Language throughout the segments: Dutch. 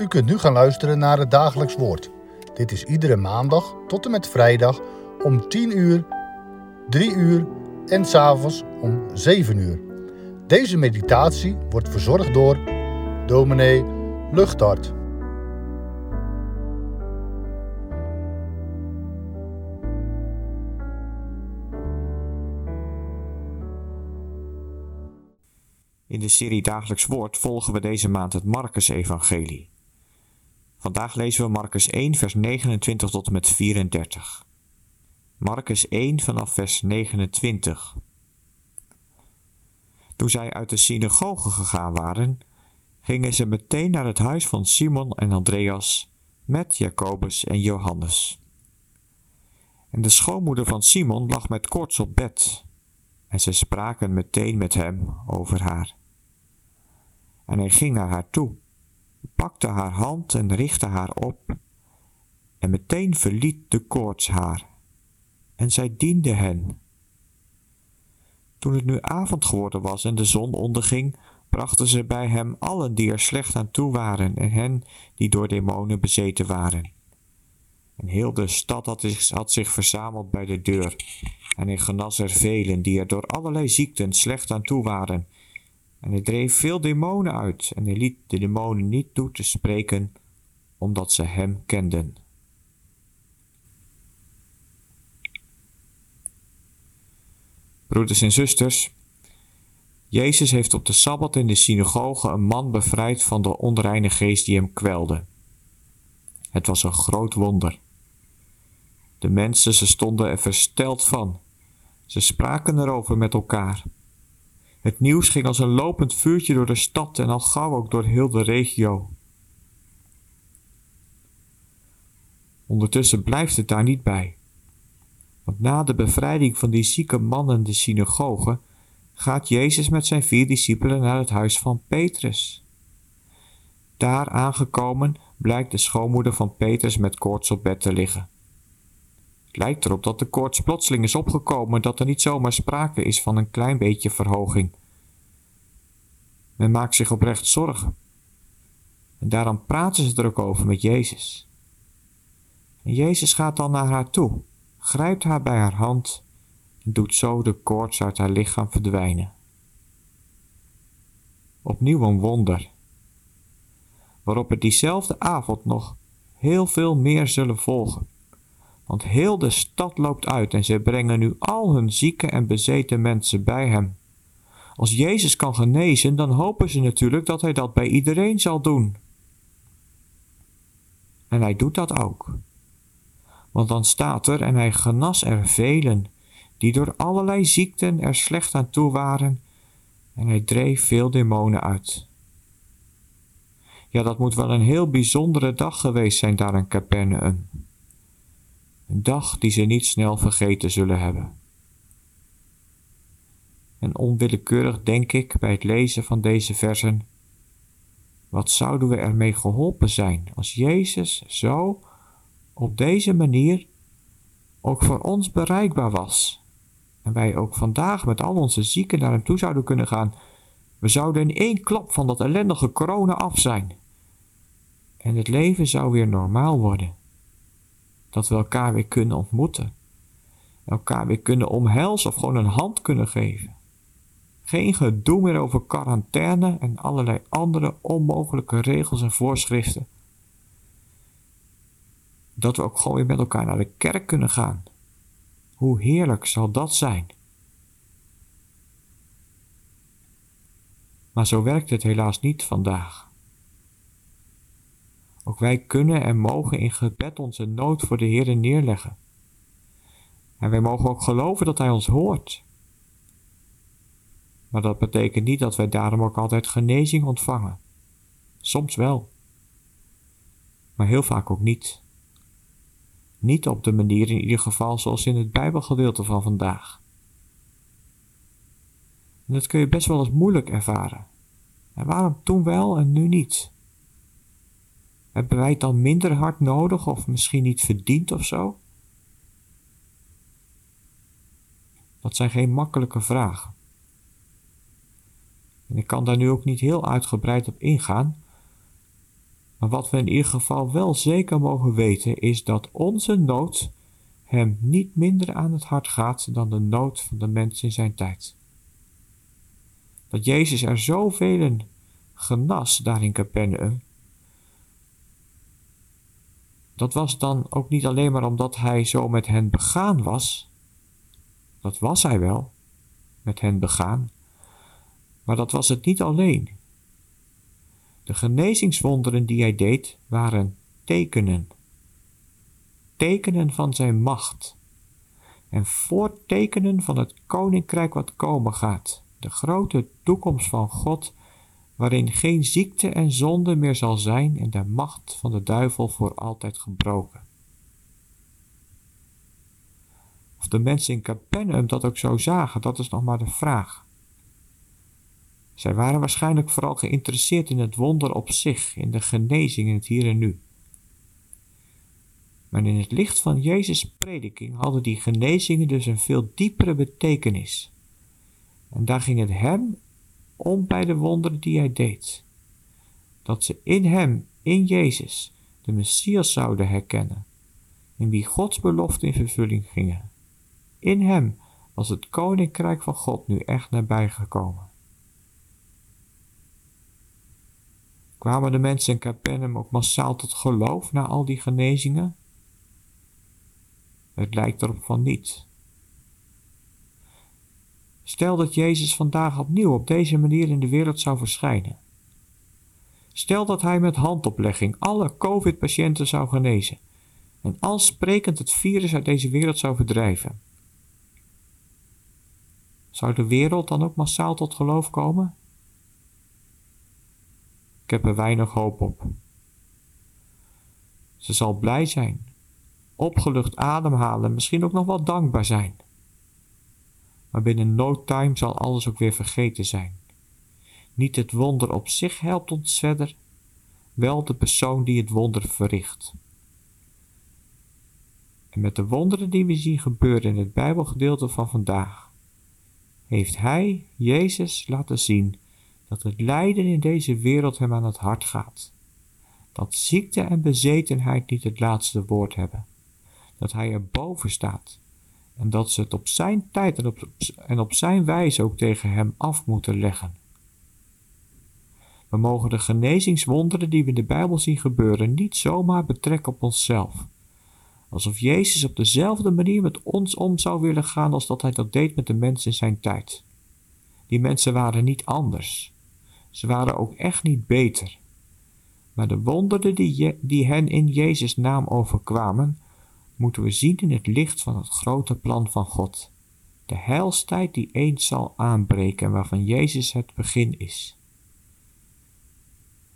U kunt nu gaan luisteren naar het dagelijks woord. Dit is iedere maandag tot en met vrijdag om 10 uur, 3 uur en s'avonds om 7 uur. Deze meditatie wordt verzorgd door dominee Luchtart. In de serie Dagelijks Woord volgen we deze maand het Marcus-evangelie. Vandaag lezen we Marcus 1, vers 29 tot en met 34. Marcus 1 vanaf vers 29. Toen zij uit de synagoge gegaan waren, gingen ze meteen naar het huis van Simon en Andreas met Jacobus en Johannes. En de schoonmoeder van Simon lag met koorts op bed, en ze spraken meteen met hem over haar. En hij ging naar haar toe, pakte haar hand en richtte haar op, en meteen verliet de koorts haar, en zij diende hen. Toen het nu avond geworden was en de zon onderging, brachten ze bij hem allen die er slecht aan toe waren en hen die door demonen bezeten waren. En heel de stad had zich, verzameld bij de deur, en hij genas er velen die er door allerlei ziekten slecht aan toe waren. En hij dreef veel demonen uit, en hij liet de demonen niet toe te spreken, omdat ze hem kenden. Broeders en zusters, Jezus heeft op de Sabbat in de synagoge een man bevrijd van de onreine geest die hem kwelde. Het was een groot wonder. De mensen, ze stonden er versteld van. Ze spraken erover met elkaar. Het nieuws ging als een lopend vuurtje door de stad en al gauw ook door heel de regio. Ondertussen blijft het daar niet bij. Want na de bevrijding van die zieke man in de synagoge gaat Jezus met zijn vier discipelen naar het huis van Petrus. Daar aangekomen blijkt de schoonmoeder van Petrus met koorts op bed te liggen. Het lijkt erop dat de koorts plotseling is opgekomen, dat er niet zomaar sprake is van een klein beetje verhoging. Men maakt zich oprecht zorgen. En daarom praten ze er ook over met Jezus. En Jezus gaat dan naar haar toe, grijpt haar bij haar hand en doet zo de koorts uit haar lichaam verdwijnen. Opnieuw een wonder, waarop er diezelfde avond nog heel veel meer zullen volgen. Want heel de stad loopt uit en zij brengen nu al hun zieke en bezeten mensen bij hem. Als Jezus kan genezen, dan hopen ze natuurlijk dat hij dat bij iedereen zal doen. En hij doet dat ook. Want dan staat er, en hij genas er velen, die door allerlei ziekten er slecht aan toe waren, en hij dreef veel demonen uit. Ja, dat moet wel een heel bijzondere dag geweest zijn daar in Capernaum. Een dag die ze niet snel vergeten zullen hebben. En onwillekeurig denk ik bij het lezen van deze versen: wat zouden we ermee geholpen zijn als Jezus zo op deze manier ook voor ons bereikbaar was? En wij ook vandaag met al onze zieken naar hem toe zouden kunnen gaan. We zouden in één klap van dat ellendige corona af zijn. En het leven zou weer normaal worden dat we elkaar weer kunnen ontmoeten. Elkaar weer kunnen omhelzen of gewoon een hand kunnen geven. Geen gedoe meer over quarantaine en allerlei andere onmogelijke regels en voorschriften. Dat we ook gewoon weer met elkaar naar de kerk kunnen gaan. Hoe heerlijk zal dat zijn? Maar zo werkt het helaas niet vandaag. Ook wij kunnen en mogen in gebed onze nood voor de Heer neerleggen. En wij mogen ook geloven dat Hij ons hoort. Maar dat betekent niet dat wij daarom ook altijd genezing ontvangen. Soms wel, maar heel vaak ook niet. Niet op de manier in ieder geval zoals in het Bijbelgedeelte van vandaag. En dat kun je best wel eens moeilijk ervaren. En waarom toen wel en nu niet? Hebben wij het dan minder hard nodig of misschien niet verdiend of zo? Dat zijn geen makkelijke vragen. En ik kan daar nu ook niet heel uitgebreid op ingaan, Maar wat we in ieder geval wel zeker mogen weten is dat onze nood hem niet minder aan het hart gaat dan de nood van de mens in zijn tijd. Dat Jezus er zoveel genas daar in Capernaum, dat was dan ook niet alleen maar omdat hij zo met hen begaan was, dat was hij wel, met hen begaan, maar dat was het niet alleen. De genezingswonderen die hij deed waren tekenen. Tekenen van zijn macht. En voortekenen van het koninkrijk wat komen gaat. De grote toekomst van God, waarin geen ziekte en zonde meer zal zijn en de macht van de duivel voor altijd gebroken. Of de mensen in Capernaum dat ook zo zagen, dat is nog maar de vraag. Zij waren waarschijnlijk vooral geïnteresseerd in het wonder op zich, in de genezing in het hier en nu. Maar in het licht van Jezus' prediking hadden die genezingen dus een veel diepere betekenis. En daar ging het hem om bij de wonderen die hij deed. Dat ze in hem, in Jezus, de Messias zouden herkennen, in wie Gods beloften in vervulling gingen. In hem was het koninkrijk van God nu echt nabij gekomen. Kwamen de mensen in Capernaum ook massaal tot geloof na al die genezingen? Het lijkt erop van niet. Stel dat Jezus vandaag opnieuw op deze manier in de wereld zou verschijnen. Stel dat hij met handoplegging alle COVID-patiënten zou genezen en al sprekend het virus uit deze wereld zou verdrijven. Zou de wereld dan ook massaal tot geloof komen? Ik heb er weinig hoop op. Ze zal blij zijn, opgelucht ademhalen, misschien ook nog wel dankbaar zijn. Maar binnen no time zal alles ook weer vergeten zijn. Niet het wonder op zich helpt ons verder, wel de persoon die het wonder verricht. En met de wonderen die we zien gebeuren in het Bijbelgedeelte van vandaag, heeft Hij, Jezus, laten zien dat het lijden in deze wereld hem aan het hart gaat. Dat ziekte en bezetenheid niet het laatste woord hebben. Dat hij er boven staat. En dat ze het op zijn tijd en op, en op zijn wijze ook tegen hem af moeten leggen. We mogen de genezingswonderen die we in de Bijbel zien gebeuren niet zomaar betrekken op onszelf. Alsof Jezus op dezelfde manier met ons om zou willen gaan als dat hij dat deed met de mensen in zijn tijd. Die mensen waren niet anders. Ze waren ook echt niet beter. Maar de wonderen die, die hen in Jezus' naam overkwamen, moeten we zien in het licht van het grote plan van God. De heilstijd die eens zal aanbreken en waarvan Jezus het begin is.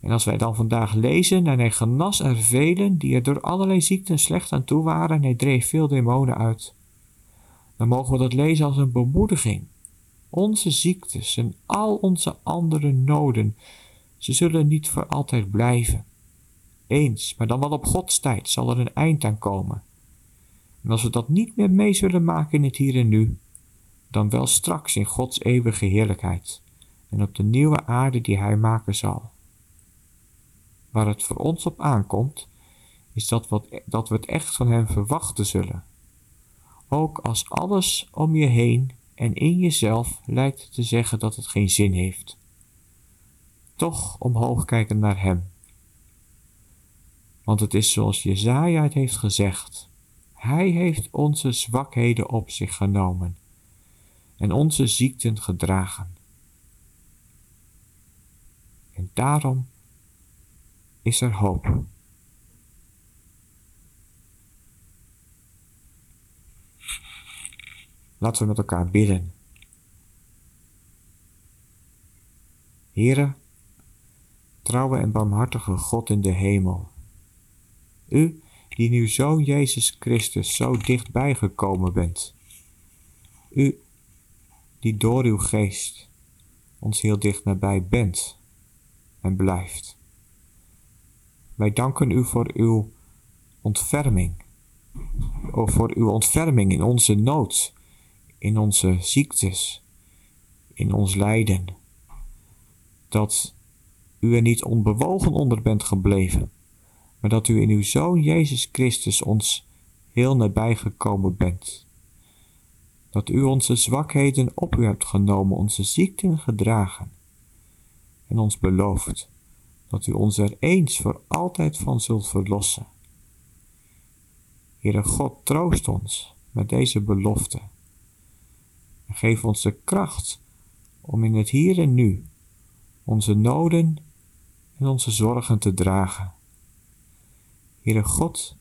En als wij dan vandaag lezen en hij genas er velen die er door allerlei ziekten slecht aan toe waren en hij dreef veel demonen uit, dan mogen we dat lezen als een bemoediging onze ziektes en al onze andere noden, ze zullen niet voor altijd blijven. Eens, maar dan wel op Gods tijd zal er een eind aan komen. En als we dat niet meer mee zullen maken in het hier en nu, dan wel straks in Gods eeuwige heerlijkheid en op de nieuwe aarde die Hij maken zal. Waar het voor ons op aankomt, is dat, wat, dat we het echt van Hem verwachten zullen. Ook als alles om je heen en in jezelf lijkt te zeggen dat het geen zin heeft. Toch omhoog kijken naar Hem. Want het is zoals Jezaja het heeft gezegd. Hij heeft onze zwakheden op zich genomen en onze ziekten gedragen. En daarom is er hoop. Laten we met elkaar bidden. Heere, trouwe en barmhartige God in de hemel, U die nu Zoon Jezus Christus zo dichtbij gekomen bent, U die door uw geest ons heel dicht nabij bent en blijft. Wij danken U voor uw ontferming, voor uw ontferming in onze nood in onze ziektes, in ons lijden. Dat u er niet onbewogen onder bent gebleven, maar dat u in uw Zoon Jezus Christus ons heel nabij gekomen bent. Dat u onze zwakheden op u hebt genomen, onze ziekten gedragen, en ons belooft dat u ons er eens voor altijd van zult verlossen. Heere God, troost ons met deze belofte. Geef ons de kracht om in het hier en nu onze noden en onze zorgen te dragen. Heere God,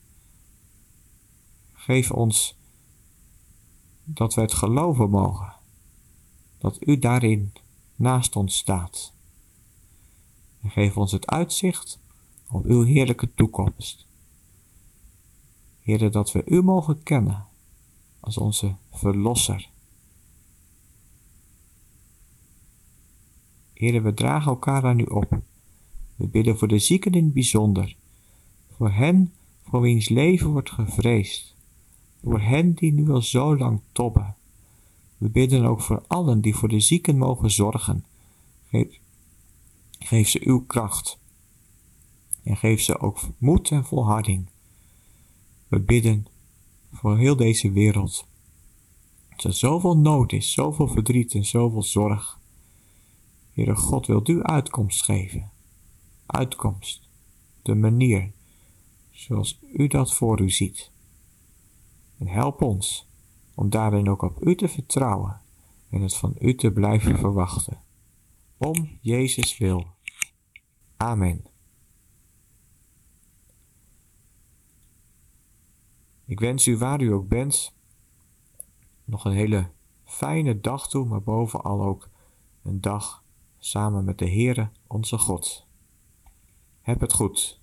geef ons dat wij het geloven mogen, dat U daarin naast ons staat. En geef ons het uitzicht op Uw heerlijke toekomst. Heere, dat we U mogen kennen als onze Verlosser. Heere, we dragen elkaar aan U op. We bidden voor de zieken in het bijzonder, voor hen voor wiens leven wordt gevreesd, voor hen die nu al zo lang tobben. We bidden ook voor allen die voor de zieken mogen zorgen. Geef, geef ze uw kracht en geef ze ook moed en volharding. We bidden voor heel deze wereld. Dat er zoveel nood is, zoveel verdriet en zoveel zorg. Heere God, wilt u uitkomst geven? Uitkomst, de manier zoals u dat voor u ziet. En help ons om daarin ook op u te vertrouwen en het van u te blijven verwachten. Om Jezus wil. Amen. Ik wens u waar u ook bent nog een hele fijne dag toe, maar bovenal ook een dag samen met de Heere onze God. Heb het goed.